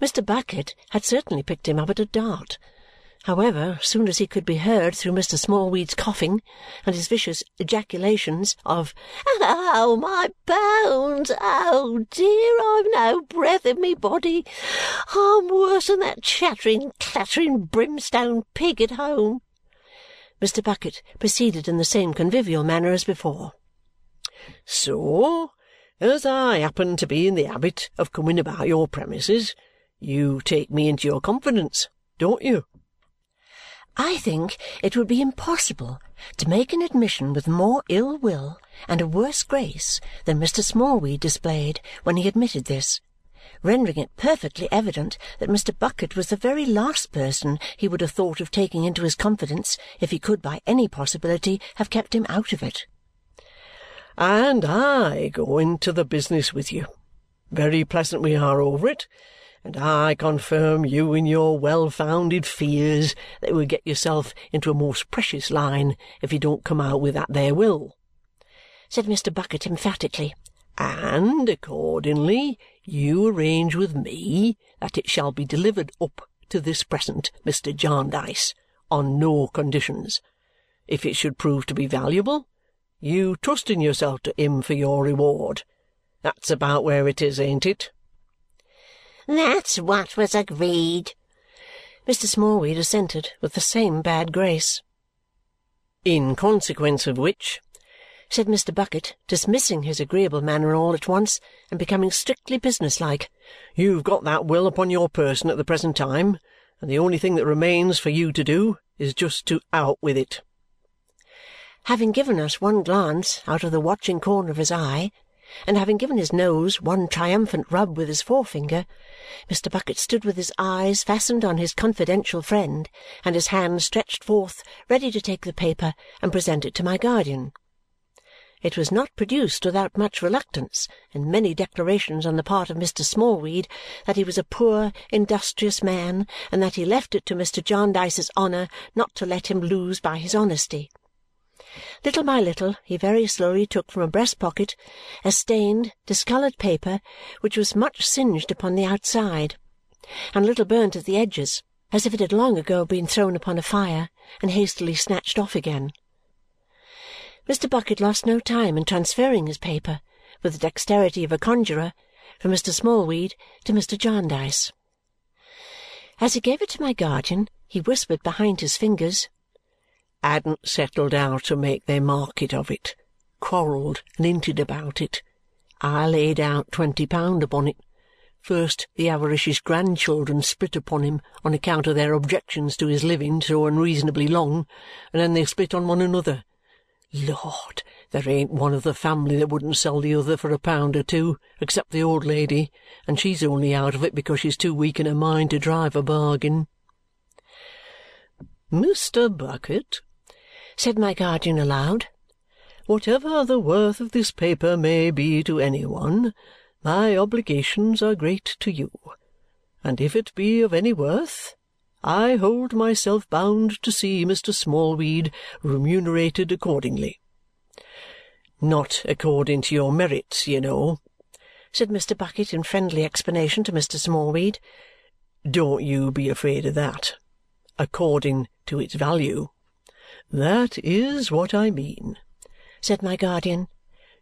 Mr. Bucket had certainly picked him up at a dart. However, soon as he could be heard through Mr. Smallweed's coughing and his vicious ejaculations of "Oh, my bones! Oh, dear, I've no breath in me body! I'm worse than that chattering, clattering, brimstone pig at home!" Mr. Bucket proceeded in the same convivial manner as before. "So, as I happen to be in the habit of coming about your premises, you take me into your confidence, don't you?" I think it would be impossible to make an admission with more ill will and a worse grace than Mr. Smallweed displayed when he admitted this, rendering it perfectly evident that Mr. Bucket was the very last person he would have thought of taking into his confidence if he could by any possibility have kept him out of it. "And I go into the business with you. Very pleasant we are over it and I confirm you in your well-founded fears that you will get yourself into a most precious line if you don't come out with that there will," said Mr. Bucket emphatically. "And accordingly you arrange with me that it shall be delivered up to this present Mr. Jarndyce on no conditions. If it should prove to be valuable, you trust in yourself to him for your reward. That's about where it is, ain't it?" That's what was agreed." Mr. Smallweed assented with the same bad grace. "In consequence of which," said Mr. Bucket, dismissing his agreeable manner all at once and becoming strictly business-like, "you've got that will upon your person at the present time, and the only thing that remains for you to do is just to out with it." Having given us one glance out of the watching corner of his eye and having given his nose one triumphant rub with his forefinger, Mr. Bucket stood with his eyes fastened on his confidential friend and his hand stretched forth ready to take the paper and present it to my guardian. It was not produced without much reluctance and many declarations on the part of Mr. Smallweed that he was a poor, industrious man and that he left it to Mr. Jarndyce's honour not to let him lose by his honesty. Little by little he very slowly took from a breast pocket a stained, discoloured paper which was much singed upon the outside and a little burnt at the edges, as if it had long ago been thrown upon a fire and hastily snatched off again. Mr. Bucket lost no time in transferring his paper, with the dexterity of a conjurer, from Mr. Smallweed to Mr. Jarndyce. As he gave it to my guardian, he whispered behind his fingers hadn't settled how to make their market of it, quarrelled and hinted about it. I laid out twenty pound upon it. First the avaricious grandchildren split upon him on account of their objections to his living so unreasonably long, and then they split on one another. Lord, there ain't one of the family that wouldn't sell the other for a pound or two, except the old lady, and she's only out of it because she's too weak in her mind to drive a bargain. Mr. Bucket, said my guardian aloud, whatever the worth of this paper may be to any one, my obligations are great to you, and if it be of any worth, I hold myself bound to see Mr. Smallweed remunerated accordingly. Not according to your merits, you know, said Mr. Bucket in friendly explanation to Mr. Smallweed. Don't you be afraid of that. According to its value. That is what I mean," said my guardian.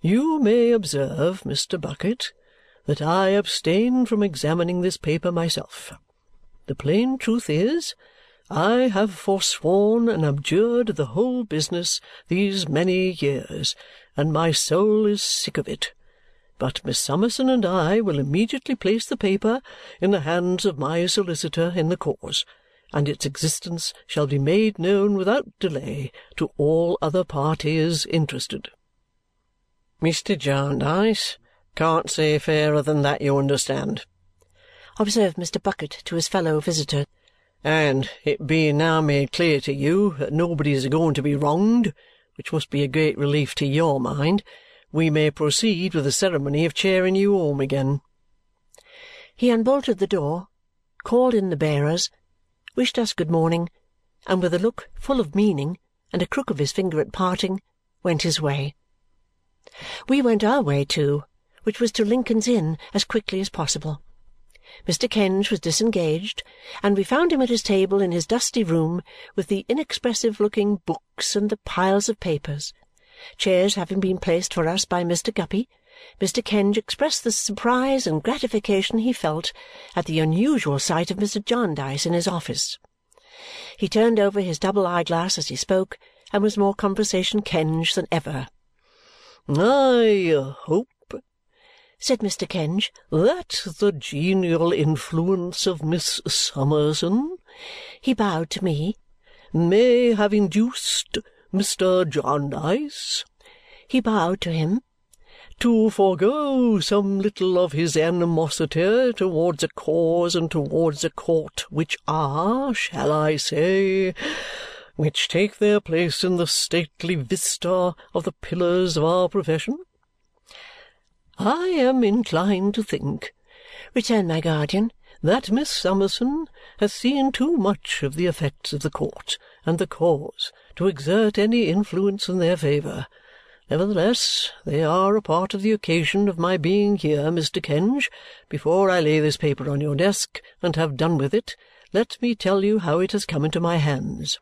"You may observe, Mr. Bucket, that I abstain from examining this paper myself. The plain truth is, I have forsworn and abjured the whole business these many years, and my soul is sick of it. But Miss Summerson and I will immediately place the paper in the hands of my solicitor in the cause and its existence shall be made known without delay to all other parties interested. Mr. Jarndyce can't say fairer than that, you understand, observed Mr. Bucket to his fellow visitor. And it being now made clear to you that nobody is going to be wronged, which must be a great relief to your mind, we may proceed with the ceremony of chairing you home again. He unbolted the door, called in the bearers, wished us good morning, and with a look full of meaning and a crook of his finger at parting, went his way. We went our way too, which was to Lincoln's Inn as quickly as possible. Mr. Kenge was disengaged, and we found him at his table in his dusty room with the inexpressive looking books and the piles of papers. Chairs having been placed for us by Mr. Guppy, Mr. Kenge expressed the surprise and gratification he felt at the unusual sight of Mr. Jarndyce in his office. He turned over his double eye glass as he spoke and was more Conversation Kenge than ever. "I hope," said Mr. Kenge, "that the genial influence of Miss Summerson," he bowed to me, "may have induced Mr. Jarndyce," he bowed to him, "to forego some little of his animosity towards a cause and towards a court which are, shall I say, which take their place in the stately vista of the pillars of our profession?" "I am inclined to think," returned my guardian, "that Miss Summerson has seen too much of the effects of the court and the cause to exert any influence in their favour. Nevertheless, they are a part of the occasion of my being here, Mr. Kenge. Before I lay this paper on your desk and have done with it, let me tell you how it has come into my hands."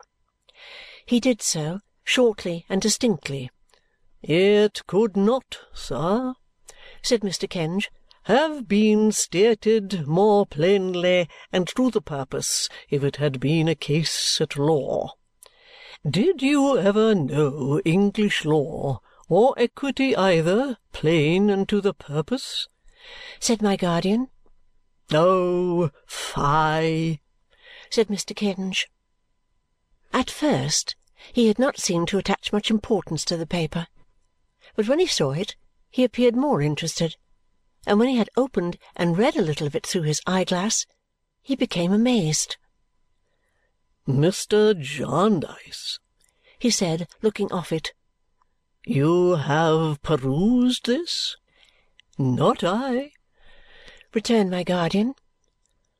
He did so, shortly and distinctly. "It could not, sir said Mr. Kenge, have been stated more plainly and to the purpose if it had been a case at law. Did you ever know English law, or equity either, plain and to the purpose?" said my guardian. "Oh, fie!" said Mr. Kenge. At first he had not seemed to attach much importance to the paper, but when he saw it he appeared more interested, and when he had opened and read a little of it through his eye glass, he became amazed. "Mr. Jarndyce," he said, looking off it, "you have perused this?" "Not I," returned my guardian.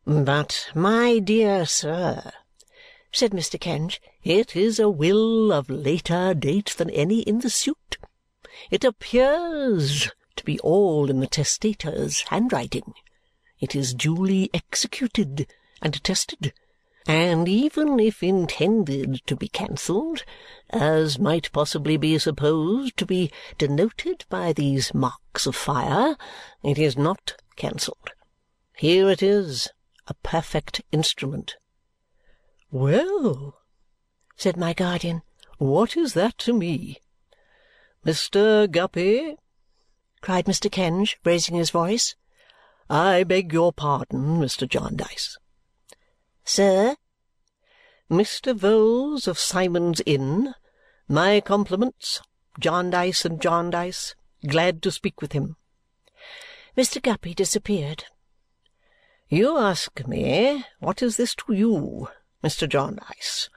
"But, my dear sir," said Mr. Kenge, "it is a will of later date than any in the suit. It appears to be all in the testator's handwriting. It is duly executed and attested, and even if intended to be cancelled, as might possibly be supposed to be denoted by these marks of fire, it is not cancelled. Here it is, a perfect instrument." "Well," said my guardian, "what is that to me? Mr. Guppy!" cried Mr. Kenge, raising his voice. "I beg your pardon, Mr. Jarndyce." "Sir?" "Mr. Vholes of Symond's Inn. My compliments. Jarndyce and Jarndyce. Glad to speak with him." Mr. Guppy disappeared. "You ask me what is this to you, Mr. Jarndyce.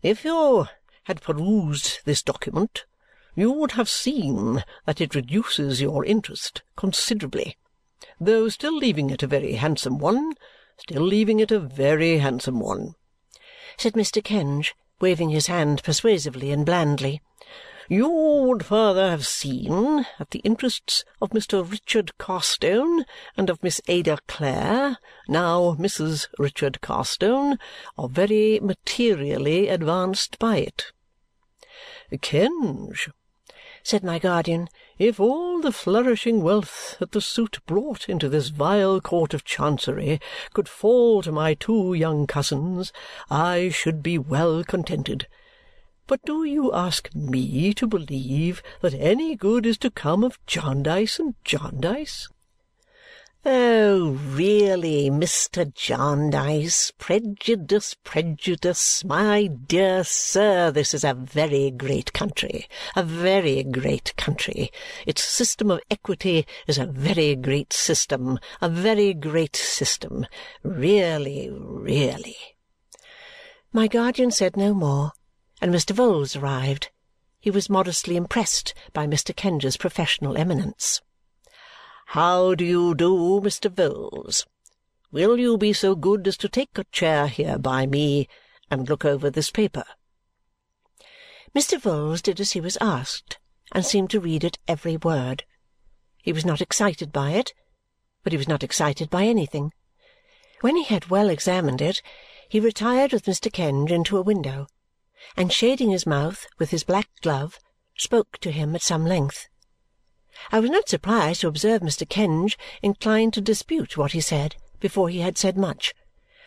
If you had perused this document you would have seen that it reduces your interest considerably. Though still leaving it a very handsome one, still leaving it a very handsome one," said Mr. Kenge, waving his hand persuasively and blandly. "You would further have seen that the interests of Mr. Richard Carstone and of Miss Ada Clare, now Mrs. Richard Carstone, are very materially advanced by it. Kenge said my guardian, "if all the flourishing wealth that the suit brought into this vile court of Chancery could fall to my two young cousins, I should be well contented. But do you ask me to believe that any good is to come of Jarndyce and Jarndyce? "Oh, really, Mr. Jarndyce! Prejudice, prejudice! My dear sir, this is a very great country, a very great country. Its system of equity is a very great system, a very great system. Really, really!" My guardian said no more, and Mr. Vholes arrived. He was modestly impressed by Mr. Kenge's professional eminence. How do you do, Mr. Vholes? Will you be so good as to take a chair here by me and look over this paper?" Mr. Vholes did as he was asked and seemed to read it every word. He was not excited by it, but he was not excited by anything. When he had well examined it, he retired with Mr. Kenge into a window and shading his mouth with his black glove, spoke to him at some length. I was not surprised to observe Mr. Kenge inclined to dispute what he said before he had said much,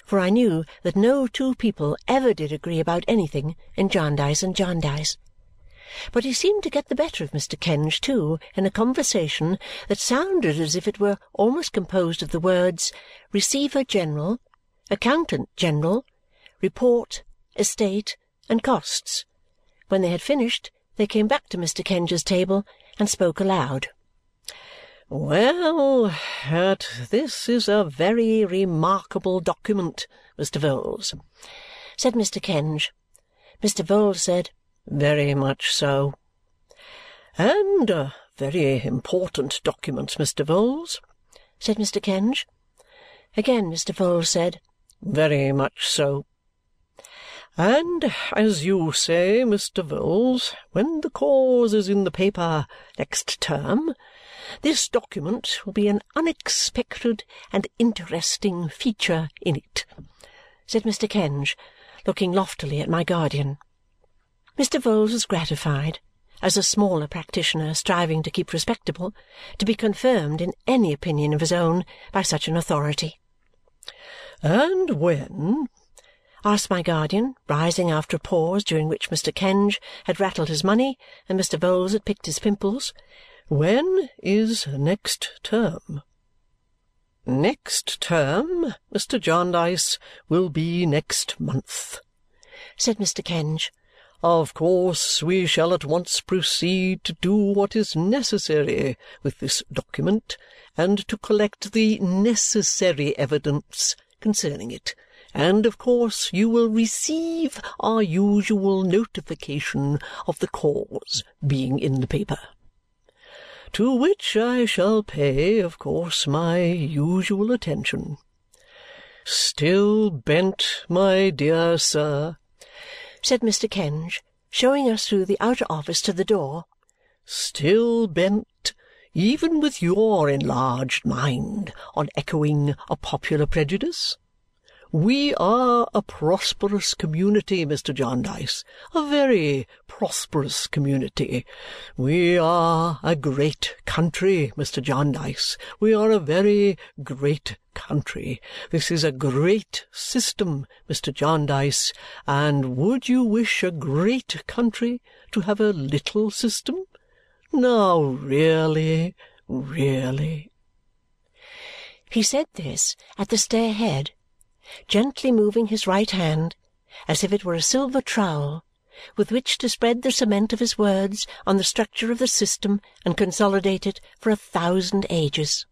for I knew that no two people ever did agree about anything in Jarndyce and Jarndyce. But he seemed to get the better of Mr. Kenge too in a conversation that sounded as if it were almost composed of the words receiver general, accountant general, report, estate, and costs. When they had finished, they came back to Mr. Kenge's table and spoke aloud. "Well, that this is a very remarkable document, Mr. Vholes," said Mr. Kenge. Mr. Vholes said, "Very much so." "And a very important document, Mr. Vholes," said Mr. Kenge. Again Mr. Vholes said, "Very much so." "And as you say, Mr. Vholes, when the cause is in the paper next term this document will be an unexpected and interesting feature in it," said Mr. Kenge, looking loftily at my guardian. Mr. Vholes was gratified, as a smaller practitioner striving to keep respectable, to be confirmed in any opinion of his own by such an authority. "And when," asked my guardian, rising after a pause during which Mr. Kenge had rattled his money and Mr. Vholes had picked his pimples, when is next term? Next term, Mr. Jarndyce, will be next month, said Mr. Kenge. Of course we shall at once proceed to do what is necessary with this document and to collect the necessary evidence concerning it, and of course you will receive our usual notification of the cause being in the paper to which I shall pay, of course, my usual attention. Still bent, my dear sir," said Mr. Kenge, showing us through the outer office to the door, "still bent, even with your enlarged mind, on echoing a popular prejudice? We are a prosperous community, Mr. Jarndyce, a very prosperous community. We are a great country, Mr. Jarndyce. We are a very great country. This is a great system, Mr. Jarndyce, and would you wish a great country to have a little system? Now, really, really!" He said this at the stair head gently moving his right hand as if it were a silver trowel with which to spread the cement of his words on the structure of the system and consolidate it for a thousand ages.